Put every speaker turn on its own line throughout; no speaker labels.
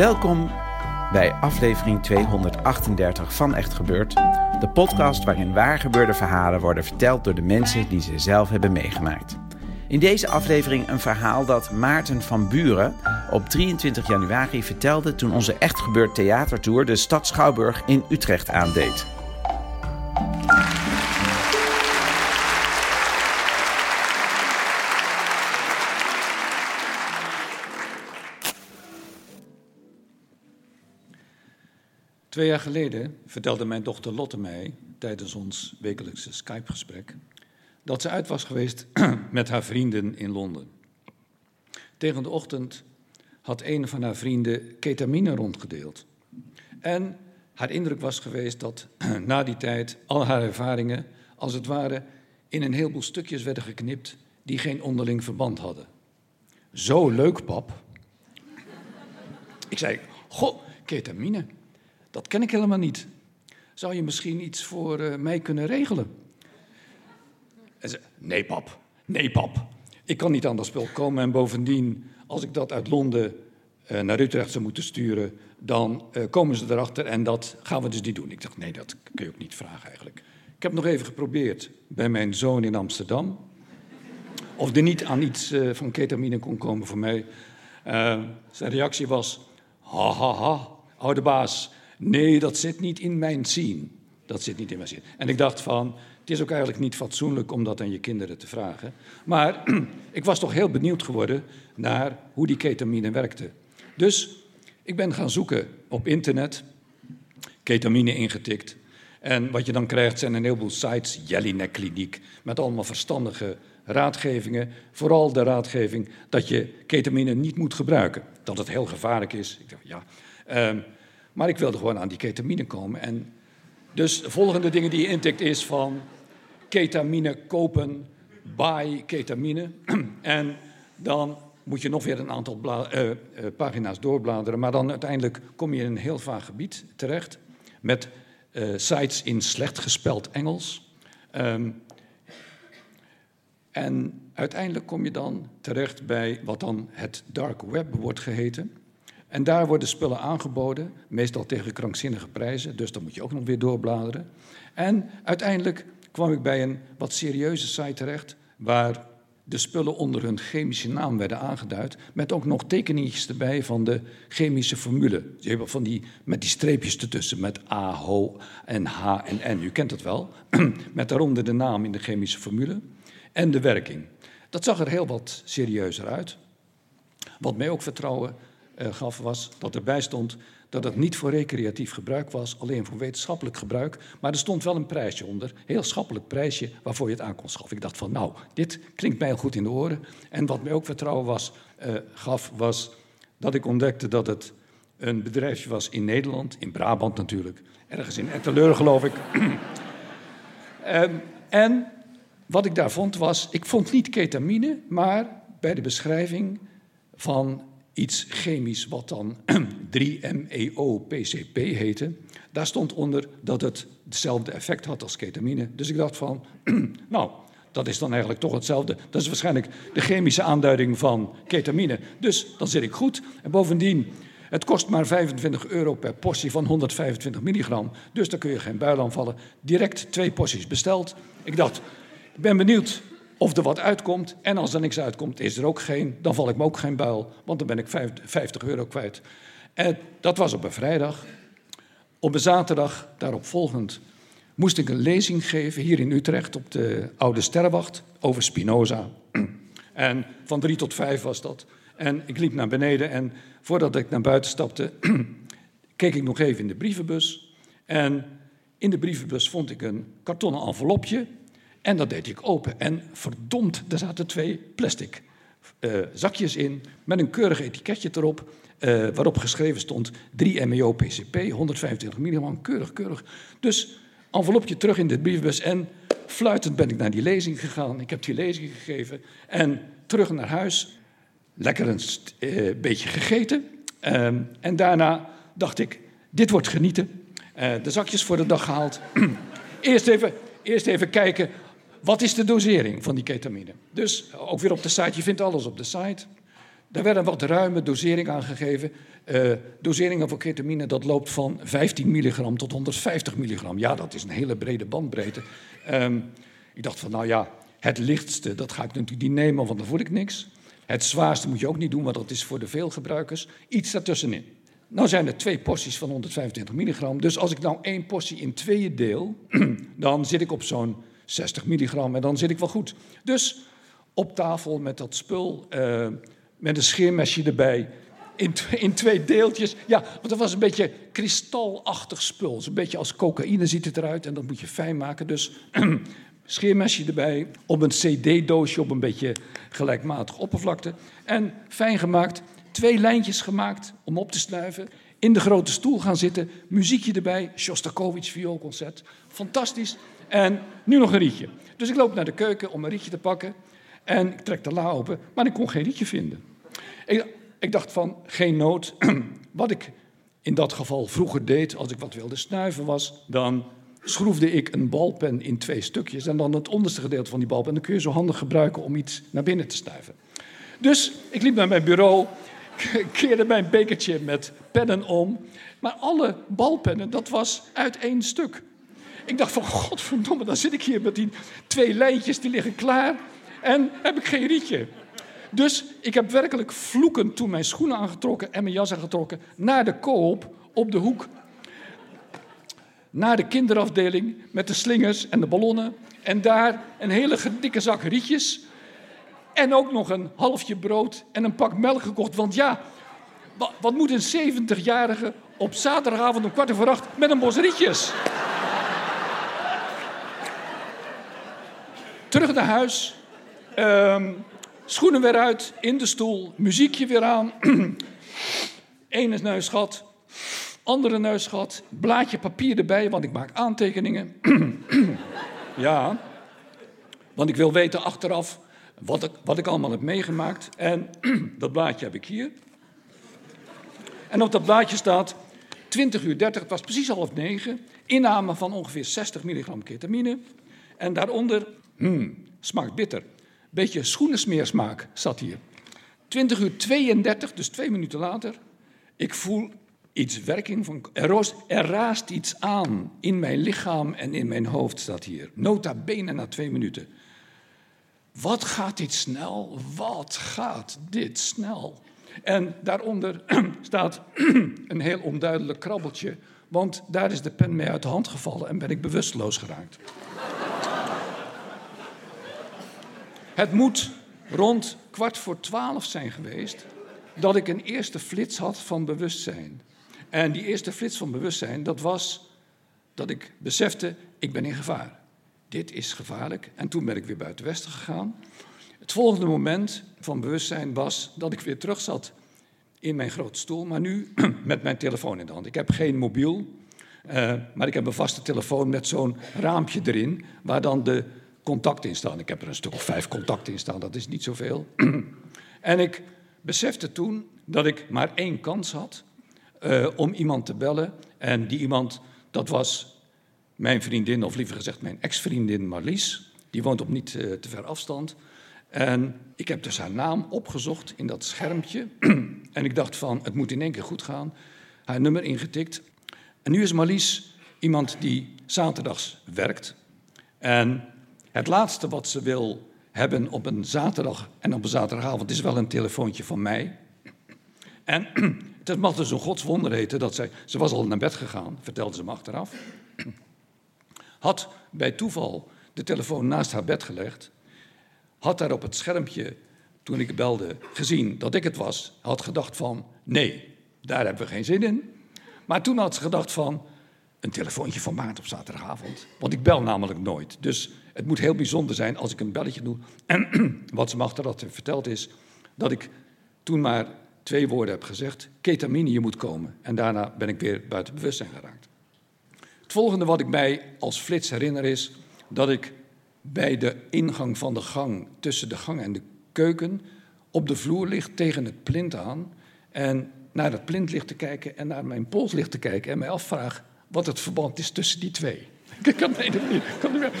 Welkom bij aflevering 238 van Echt Gebeurd. De podcast waarin waargebeurde verhalen worden verteld door de mensen die ze zelf hebben meegemaakt. In deze aflevering een verhaal dat Maarten van Buren op 23 januari vertelde toen onze Echt Gebeurd theatertour de stad Schouwburg in Utrecht aandeed.
Twee jaar geleden vertelde mijn dochter Lotte mij tijdens ons wekelijkse Skype-gesprek dat ze uit was geweest met haar vrienden in Londen. Tegen de ochtend had een van haar vrienden ketamine rondgedeeld. En haar indruk was geweest dat na die tijd al haar ervaringen als het ware in een heleboel stukjes werden geknipt die geen onderling verband hadden. Zo leuk, pap. Ik zei, goh, ketamine. Dat ken ik helemaal niet. Zou je misschien iets voor uh, mij kunnen regelen? En ze, nee pap, nee pap. Ik kan niet aan dat spul komen en bovendien, als ik dat uit Londen uh, naar Utrecht zou moeten sturen, dan uh, komen ze erachter en dat gaan we dus niet doen. Ik dacht, nee, dat kun je ook niet vragen eigenlijk. Ik heb nog even geprobeerd bij mijn zoon in Amsterdam. Of er niet aan iets van ketamine kon komen voor mij. zijn reactie was, ha ha ha, oude baas, Nee, dat zit niet in mijn zien. Dat zit niet in mijn zien. En ik dacht van, het is ook eigenlijk niet fatsoenlijk om dat aan je kinderen te vragen. Maar ik was toch heel benieuwd geworden naar hoe die ketamine werkte. Dus ik ben gaan zoeken op internet, ketamine ingetikt. En wat je dan krijgt zijn een heleboel sites, Jellinek Kliniek, met allemaal verstandige raadgevingen. Vooral de raadgeving dat je ketamine niet moet gebruiken. Dat het heel gevaarlijk is. Ik dacht, ja... Um, maar ik wilde gewoon aan die ketamine komen. En dus de volgende dingen die je intikt is van ketamine kopen, buy ketamine. en dan moet je nog weer een aantal uh, uh, pagina's doorbladeren. Maar dan uiteindelijk kom je in een heel vaag gebied terecht. Met uh, sites in slecht gespeld Engels. Um, en uiteindelijk kom je dan terecht bij wat dan het dark web wordt geheten. En daar worden spullen aangeboden, meestal tegen krankzinnige prijzen, dus dan moet je ook nog weer doorbladeren. En uiteindelijk kwam ik bij een wat serieuze site terecht, waar de spullen onder hun chemische naam werden aangeduid, met ook nog tekeningetjes erbij van de chemische formule. Je hebt van die, met die streepjes ertussen, met A, H en H en N. U kent het wel, met daaronder de naam in de chemische formule en de werking. Dat zag er heel wat serieuzer uit. Wat mij ook vertrouwen gaf, was dat erbij stond dat het niet voor recreatief gebruik was, alleen voor wetenschappelijk gebruik. Maar er stond wel een prijsje onder, heel schappelijk prijsje, waarvoor je het aan kon schaffen. Ik dacht van, nou, dit klinkt mij goed in de oren. En wat mij ook vertrouwen was, uh, gaf, was dat ik ontdekte dat het een bedrijfje was in Nederland, in Brabant natuurlijk, ergens in Etteleur geloof ik. um, en wat ik daar vond was, ik vond niet ketamine, maar bij de beschrijving van iets chemisch wat dan 3-MeO-PCP heette. Daar stond onder dat het hetzelfde effect had als ketamine. Dus ik dacht van, nou, dat is dan eigenlijk toch hetzelfde. Dat is waarschijnlijk de chemische aanduiding van ketamine. Dus dan zit ik goed. En bovendien, het kost maar 25 euro per portie van 125 milligram. Dus daar kun je geen buil aan vallen. Direct twee porties besteld. Ik dacht, ik ben benieuwd of er wat uitkomt. En als er niks uitkomt, is er ook geen. Dan val ik me ook geen buil, want dan ben ik 50 euro kwijt. En dat was op een vrijdag. Op een zaterdag, daarop volgend, moest ik een lezing geven hier in Utrecht op de Oude Sterrenwacht over Spinoza. En van drie tot vijf was dat. En ik liep naar beneden en voordat ik naar buiten stapte, keek ik nog even in de brievenbus. En in de brievenbus vond ik een kartonnen envelopje. En dat deed ik open. En verdomd, daar zaten twee plastic eh, zakjes in met een keurig etiketje erop. eh, waarop geschreven stond 3 MEO PCP, 125 milligram, keurig, keurig. Dus envelopje terug in de brievenbus en fluitend ben ik naar die lezing gegaan. Ik heb die lezing gegeven en terug naar huis. Lekker een eh, beetje gegeten. Ehm, en daarna dacht ik, dit wordt genieten. De zakjes voor de dag gehaald. eerst, even, eerst even kijken, wat is de dosering van die ketamine? Dus ook weer op de site, je vindt alles op de site. Daar werd een wat ruime dosering aangegeven. Eh doseringen voor ketamine, dat loopt van 15 milligram tot 150 milligram. Ja, dat is een hele brede bandbreedte. Ehm, ik dacht van, nou ja, het lichtste, dat ga ik natuurlijk niet nemen, want dan voel ik niks. Het zwaarste moet je ook niet doen, want dat is voor de veelgebruikers. Iets daartussenin. Nou zijn er twee porties van 125 milligram. Dus als ik nou één portie in tweeën deel, dan zit ik op zo'n 60 milligram en dan zit ik wel goed. Dus op tafel met dat spul, eh, met een scheermesje erbij, in, in twee deeltjes. Ja, want dat was een beetje kristalachtig spul. Zo'n beetje als cocaïne ziet het eruit en dat moet je fijn maken. Dus scheermesje erbij, op een cd-doosje op een beetje gelijkmatig oppervlakte. En fijn gemaakt, twee lijntjes gemaakt om op te snuiven. In de grote stoel gaan zitten, muziekje erbij, Shostakovich vioolconcert. Fantastisch. En nu nog een rietje. Dus ik loop naar de keuken om een rietje te pakken. En ik trek de la open, maar ik kon geen rietje vinden. Ik, ik dacht van, geen nood. Wat ik in dat geval vroeger deed, als ik wat wilde snuiven was, dan schroefde ik een balpen in twee stukjes en dan het onderste gedeelte van die balpen. En dan kun je zo handig gebruiken om iets naar binnen te snuiven. Dus ik liep naar mijn bureau, keerde mijn bekertje met pennen om. Maar alle balpennen, dat was uit één stuk. Ik dacht van, godverdomme, dan zit ik hier met die twee lijntjes, die liggen klaar. En heb ik geen rietje. Dus ik heb werkelijk vloekend toen mijn schoenen aangetrokken en mijn jas aangetrokken naar de koop op de hoek. Naar de kinderafdeling met de slingers en de ballonnen. En daar een hele dikke zak rietjes. En ook nog een halfje brood en een pak melk gekocht. Want ja, wa- wat moet een 70-jarige op zaterdagavond om kwart over acht met een bos rietjes? Terug naar huis. Ehm, schoenen weer uit, in de stoel, muziekje weer aan. Ene neusgat, andere neusgat, blaadje papier erbij, want ik maak aantekeningen. ja, want ik wil weten achteraf wat ik, wat ik allemaal heb meegemaakt. En dat blaadje heb ik hier. En op dat blaadje staat 20 uur 30, het was precies half negen. Inname van ongeveer 60 milligram ketamine. En daaronder, hmm, smaakt bitter. Beetje schoenensmeersmaak zat hier. 20 uur 32, dus twee minuten later. Ik voel iets werking van. Er, er raast iets aan in mijn lichaam en in mijn hoofd, staat hier. Nota bene na twee minuten. Wat gaat dit snel? Wat gaat dit snel? En daaronder staat een heel onduidelijk krabbeltje, want daar is de pen mee uit de hand gevallen en ben ik bewusteloos geraakt. Het moet rond kwart voor twaalf zijn geweest dat ik een eerste flits had van bewustzijn. En die eerste flits van bewustzijn, dat was dat ik besefte, ik ben in gevaar. Dit is gevaarlijk. En toen ben ik weer buiten Westen gegaan. Het volgende moment van bewustzijn was dat ik weer terug zat in mijn grote stoel, maar nu met mijn telefoon in de hand. Ik heb geen mobiel, eh, maar ik heb een vaste telefoon met zo'n raampje erin, waar dan de contacten in staan. Ik heb er een stuk of vijf contacten in staan, dat is niet zoveel. en ik besefte toen dat ik maar één kans had eh, om iemand te bellen. En die iemand, dat was mijn vriendin, of liever gezegd mijn ex-vriendin Marlies. Die woont op niet eh, te ver afstand. En ik heb dus haar naam opgezocht in dat schermpje. en ik dacht van, het moet in één keer goed gaan. Haar nummer ingetikt. En nu is Marlies iemand die zaterdags werkt. En het laatste wat ze wil hebben op een zaterdag en op een zaterdagavond is wel een telefoontje van mij. En het mag dus een godswonder heten dat zij... Ze was al naar bed gegaan, vertelde ze me achteraf. Had bij toeval de telefoon naast haar bed gelegd. Had daar op het schermpje toen ik belde, gezien dat ik het was, had gedacht van nee, daar hebben we geen zin in. Maar toen had ze gedacht van een telefoontje van maand op zaterdagavond. Want ik bel namelijk nooit. Dus het moet heel bijzonder zijn als ik een belletje doe. En wat ze me achteraf verteld is dat ik toen maar twee woorden heb gezegd. Ketamine, je moet komen. En daarna ben ik weer buiten bewustzijn geraakt. Het volgende wat ik mij als flits herinner is dat ik bij de ingang van de gang, tussen de gang en de keuken, op de vloer ligt tegen het plint aan. En naar het plint ligt te kijken en naar mijn pols ligt te kijken en mij afvraag wat het verband is tussen die twee. Ik kan, kan niet meer.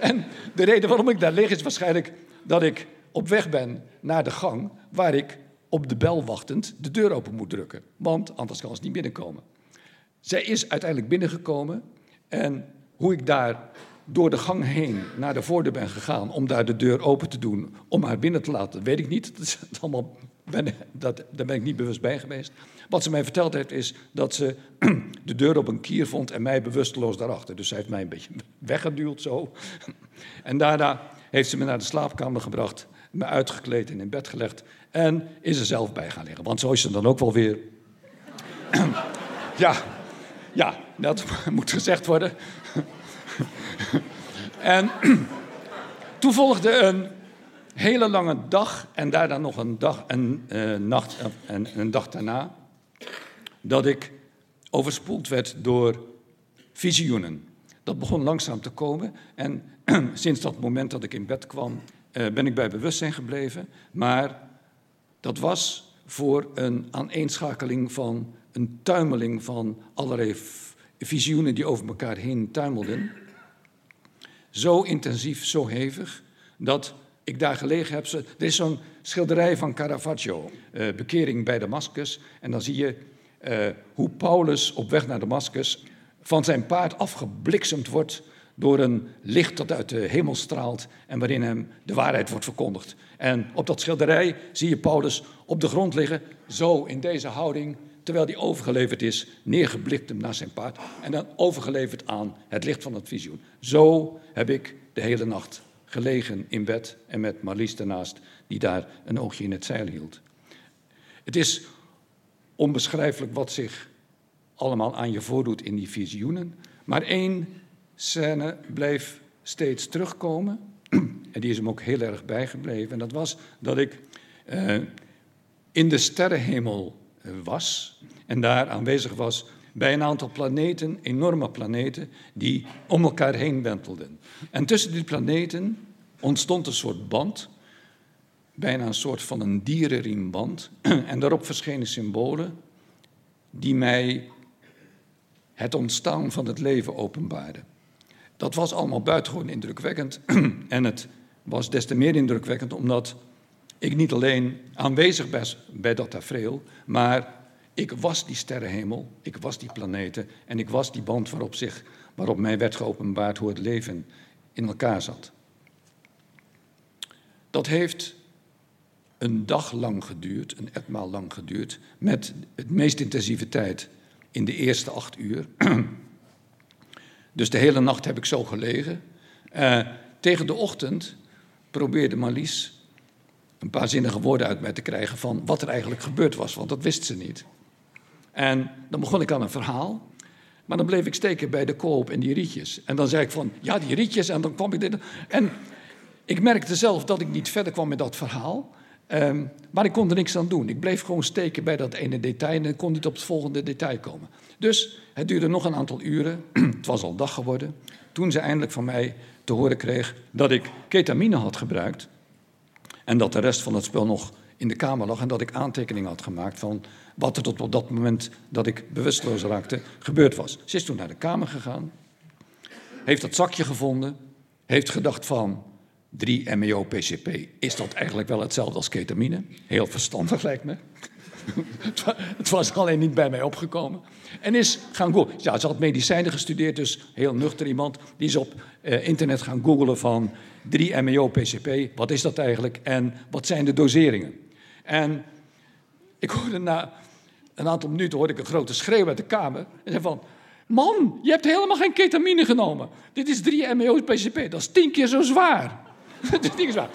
En de reden waarom ik daar lig is waarschijnlijk dat ik op weg ben naar de gang waar ik op de bel wachtend de deur open moet drukken. Want anders kan ze niet binnenkomen. Zij is uiteindelijk binnengekomen en hoe ik daar door de gang heen naar de voordeur ben gegaan om daar de deur open te doen, om haar binnen te laten, weet ik niet. Dat is allemaal, ben, dat, daar ben ik niet bewust bij geweest. Wat ze mij verteld heeft is dat ze de deur op een kier vond en mij bewusteloos daarachter. Dus zij heeft mij een beetje weggeduwd zo. En daarna heeft ze me naar de slaapkamer gebracht, me uitgekleed en in bed gelegd en is er zelf bij gaan liggen. Want zo is ze dan ook wel weer. ja, ja, dat moet gezegd worden. en toen volgde een hele lange dag en daarna nog een dag en uh, nacht en een dag daarna dat ik overspoeld werd door visioenen. Dat begon langzaam te komen en sinds dat moment dat ik in bed kwam, uh, ben ik bij bewustzijn gebleven. Maar dat was voor een aaneenschakeling van een tuimeling van allerlei visioenen die over elkaar heen tuimelden. Zo intensief, zo hevig, dat ik daar gelegen heb. Er is zo'n schilderij van Caravaggio, uh, Bekering bij Damascus. En dan zie je uh, hoe Paulus op weg naar Damascus van zijn paard afgebliksemd wordt door een licht dat uit de hemel straalt en waarin hem de waarheid wordt verkondigd. En op dat schilderij zie je Paulus op de grond liggen, zo in deze houding, terwijl hij overgeleverd is, neergeblikt hem naar zijn paard en dan overgeleverd aan het licht van het visioen. Zo heb ik de hele nacht gelegen in bed en met Marlies daarnaast, die daar een oogje in het zeil hield. Het is onbeschrijfelijk wat zich allemaal aan je voordoet in die visioenen, maar één scène bleef steeds terugkomen. En die is hem ook heel erg bijgebleven. En dat was dat ik uh, in de sterrenhemel eh, was en daar aanwezig was bij een aantal planeten, enorme planeten, die om elkaar heen wentelden. En tussen die planeten ontstond een soort band, bijna een soort van een dierenriemband. En daarop verschenen symbolen die mij het ontstaan van het leven openbaarden. Dat was allemaal buitengewoon indrukwekkend. En het was des te meer indrukwekkend omdat ik niet alleen aanwezig was bij dat tafereel, maar ik was die sterrenhemel, ik was die planeten en ik was die band waarop, zich, waarop mij werd geopenbaard hoe het leven in elkaar zat. Dat heeft een dag lang geduurd, een etmaal lang geduurd, met het meest intensieve tijd in de eerste acht uur. Dus de hele nacht heb ik zo gelegen. Uh, tegen de ochtend probeerde Marlies een paar zinnige woorden uit mij te krijgen van wat er eigenlijk gebeurd was, want dat wist ze niet. En dan begon ik aan een verhaal, maar dan bleef ik steken bij de koop en die rietjes. En dan zei ik van, ja, die rietjes, en dan kwam ik dit. En ik merkte zelf dat ik niet verder kwam met dat verhaal. Um, maar ik kon er niks aan doen. Ik bleef gewoon steken bij dat ene detail en kon niet op het volgende detail komen. Dus het duurde nog een aantal uren. het was al dag geworden. Toen ze eindelijk van mij te horen kreeg dat ik ketamine had gebruikt. En dat de rest van het spel nog in de kamer lag. En dat ik aantekeningen had gemaakt van wat er tot op dat moment dat ik bewusteloos raakte gebeurd was. Ze is toen naar de kamer gegaan. Heeft dat zakje gevonden. Heeft gedacht van 3 MEO-PCP. Is dat eigenlijk wel hetzelfde als ketamine? Heel verstandig lijkt me. het was alleen niet bij mij opgekomen. En is gaan googlen. Ja, ze had medicijnen gestudeerd, dus heel nuchter iemand. Die is op eh, internet gaan googlen van 3 MEO-PCP. Wat is dat eigenlijk en wat zijn de doseringen? En ik hoorde na een aantal minuten hoorde ik een grote schreeuw uit de kamer. En zei van, man, je hebt helemaal geen ketamine genomen. Dit is 3 MEO-PCP, dat is tien keer zo zwaar. is waar.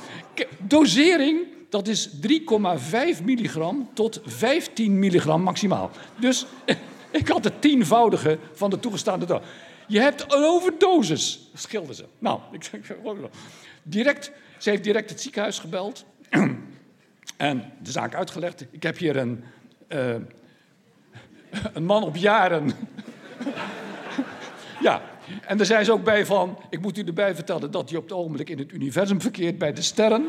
Dosering Dat is 3,5 milligram tot 15 milligram maximaal. Dus ik had het tienvoudige van de toegestaande dosis. Je hebt een overdosis, schilderden ze. Nou, ik zeg direct, ze heeft direct het ziekenhuis gebeld en de zaak uitgelegd. Ik heb hier een, uh, een man op jaren. Ja, en daar zijn ze ook bij van, ik moet u erbij vertellen dat hij op het ogenblik in het universum verkeert bij de sterren.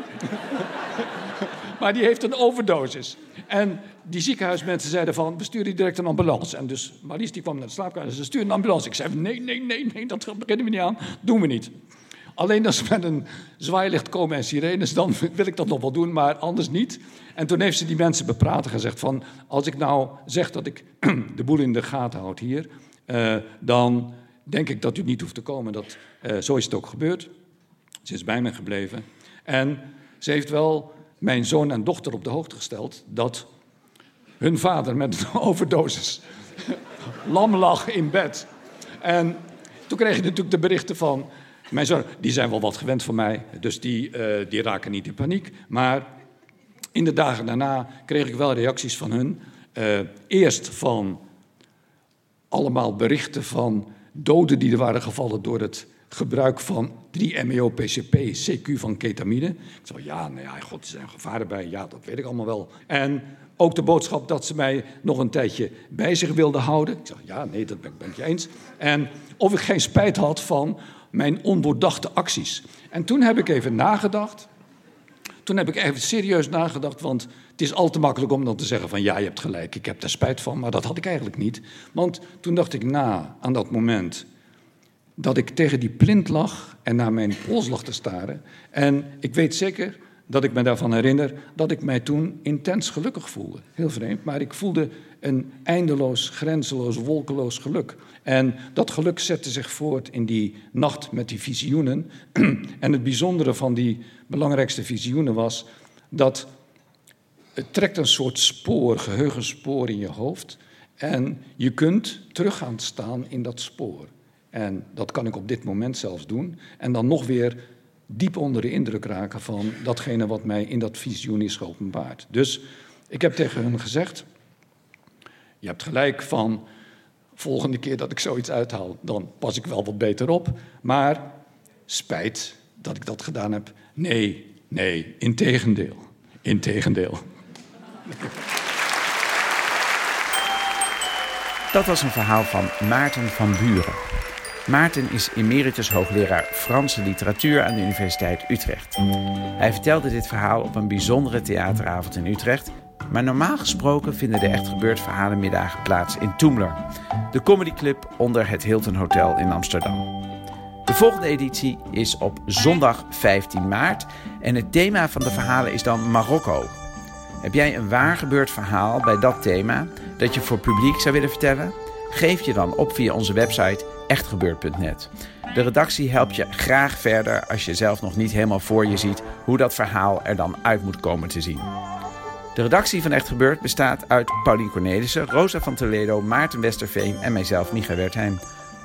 maar die heeft een overdosis. En die ziekenhuismensen zeiden van, we sturen direct een ambulance. En dus Marlies die kwam naar de slaapkamer en ze sturen een ambulance. Ik zei, nee, nee, nee, nee, dat beginnen we niet aan. Doen we niet. Alleen als ze met een zwaailicht komen en sirenes, dan wil ik dat nog wel doen, maar anders niet. En toen heeft ze die mensen bepraat en gezegd van, als ik nou zeg dat ik de boel in de gaten houd hier, uh, dan denk ik dat u niet hoeft te komen. Dat, uh, zo is het ook gebeurd. Ze is bij me gebleven. En ze heeft wel mijn zoon en dochter op de hoogte gesteld dat hun vader met een overdosis lam lag in bed. En toen kreeg je natuurlijk de berichten van mijn zoon. Die zijn wel wat gewend van mij, dus die, uh, die raken niet in paniek. Maar in de dagen daarna kreeg ik wel reacties van hun. Uh, eerst van allemaal berichten van doden die er waren gevallen door het gebruik van 3-MeO-PCP, CQ van ketamine. Ik zei, ja, nou ja, god, er zijn gevaren bij. Ja, dat weet ik allemaal wel. En ook de boodschap dat ze mij nog een tijdje bij zich wilden houden. Ik zeg, ja, nee, dat ben, ben ik je eens. En of ik geen spijt had van mijn ondoordachte acties. En toen heb ik even nagedacht. Toen heb ik even serieus nagedacht, want het is al te makkelijk om dan te zeggen van ja, je hebt gelijk, ik heb daar spijt van, maar dat had ik eigenlijk niet. Want toen dacht ik na aan dat moment dat ik tegen die plint lag en naar mijn pols lag te staren. En ik weet zeker dat ik me daarvan herinner dat ik mij toen intens gelukkig voelde. Heel vreemd, maar ik voelde een eindeloos, grenzeloos, wolkeloos geluk. En dat geluk zette zich voort in die nacht met die visioenen. en het bijzondere van die belangrijkste visioenen was dat het trekt een soort spoor, geheugenspoor in je hoofd. En je kunt terug gaan staan in dat spoor. En dat kan ik op dit moment zelfs doen. En dan nog weer diep onder de indruk raken van datgene wat mij in dat visioen is geopenbaard. Dus ik heb tegen hun gezegd: Je hebt gelijk van. Volgende keer dat ik zoiets uithaal, dan pas ik wel wat beter op. Maar spijt dat ik dat gedaan heb. Nee, nee, integendeel. Integendeel.
Dat was een verhaal van Maarten van Buren. Maarten is emeritus hoogleraar Franse literatuur aan de Universiteit Utrecht. Hij vertelde dit verhaal op een bijzondere theateravond in Utrecht. Maar normaal gesproken vinden de Echt Gebeurd verhalenmiddagen plaats in Toemler, de comedyclub onder het Hilton Hotel in Amsterdam. De volgende editie is op zondag 15 maart en het thema van de verhalen is dan Marokko. Heb jij een waar gebeurd verhaal bij dat thema dat je voor publiek zou willen vertellen? Geef je dan op via onze website echtgebeurd.net. De redactie helpt je graag verder als je zelf nog niet helemaal voor je ziet hoe dat verhaal er dan uit moet komen te zien. De redactie van Echt Gebeurd bestaat uit Paulien Cornelissen, Rosa van Toledo, Maarten Westerveen en mijzelf, Micha Wertheim.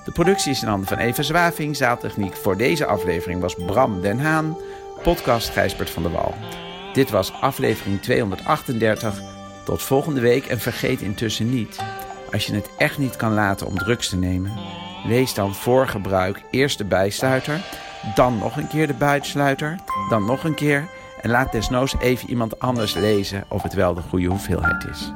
De productie is in handen van Eva Zwaving. Zaaltechniek voor deze aflevering was Bram Den Haan. Podcast Gijsbert van der Wal. Dit was aflevering 238. Tot volgende week en vergeet intussen niet... als je het echt niet kan laten om drugs te nemen... lees dan voor gebruik eerst de bijsluiter... dan nog een keer de buitsluiter, dan nog een keer... en laat desnoods even iemand anders lezen of het wel de goede hoeveelheid is.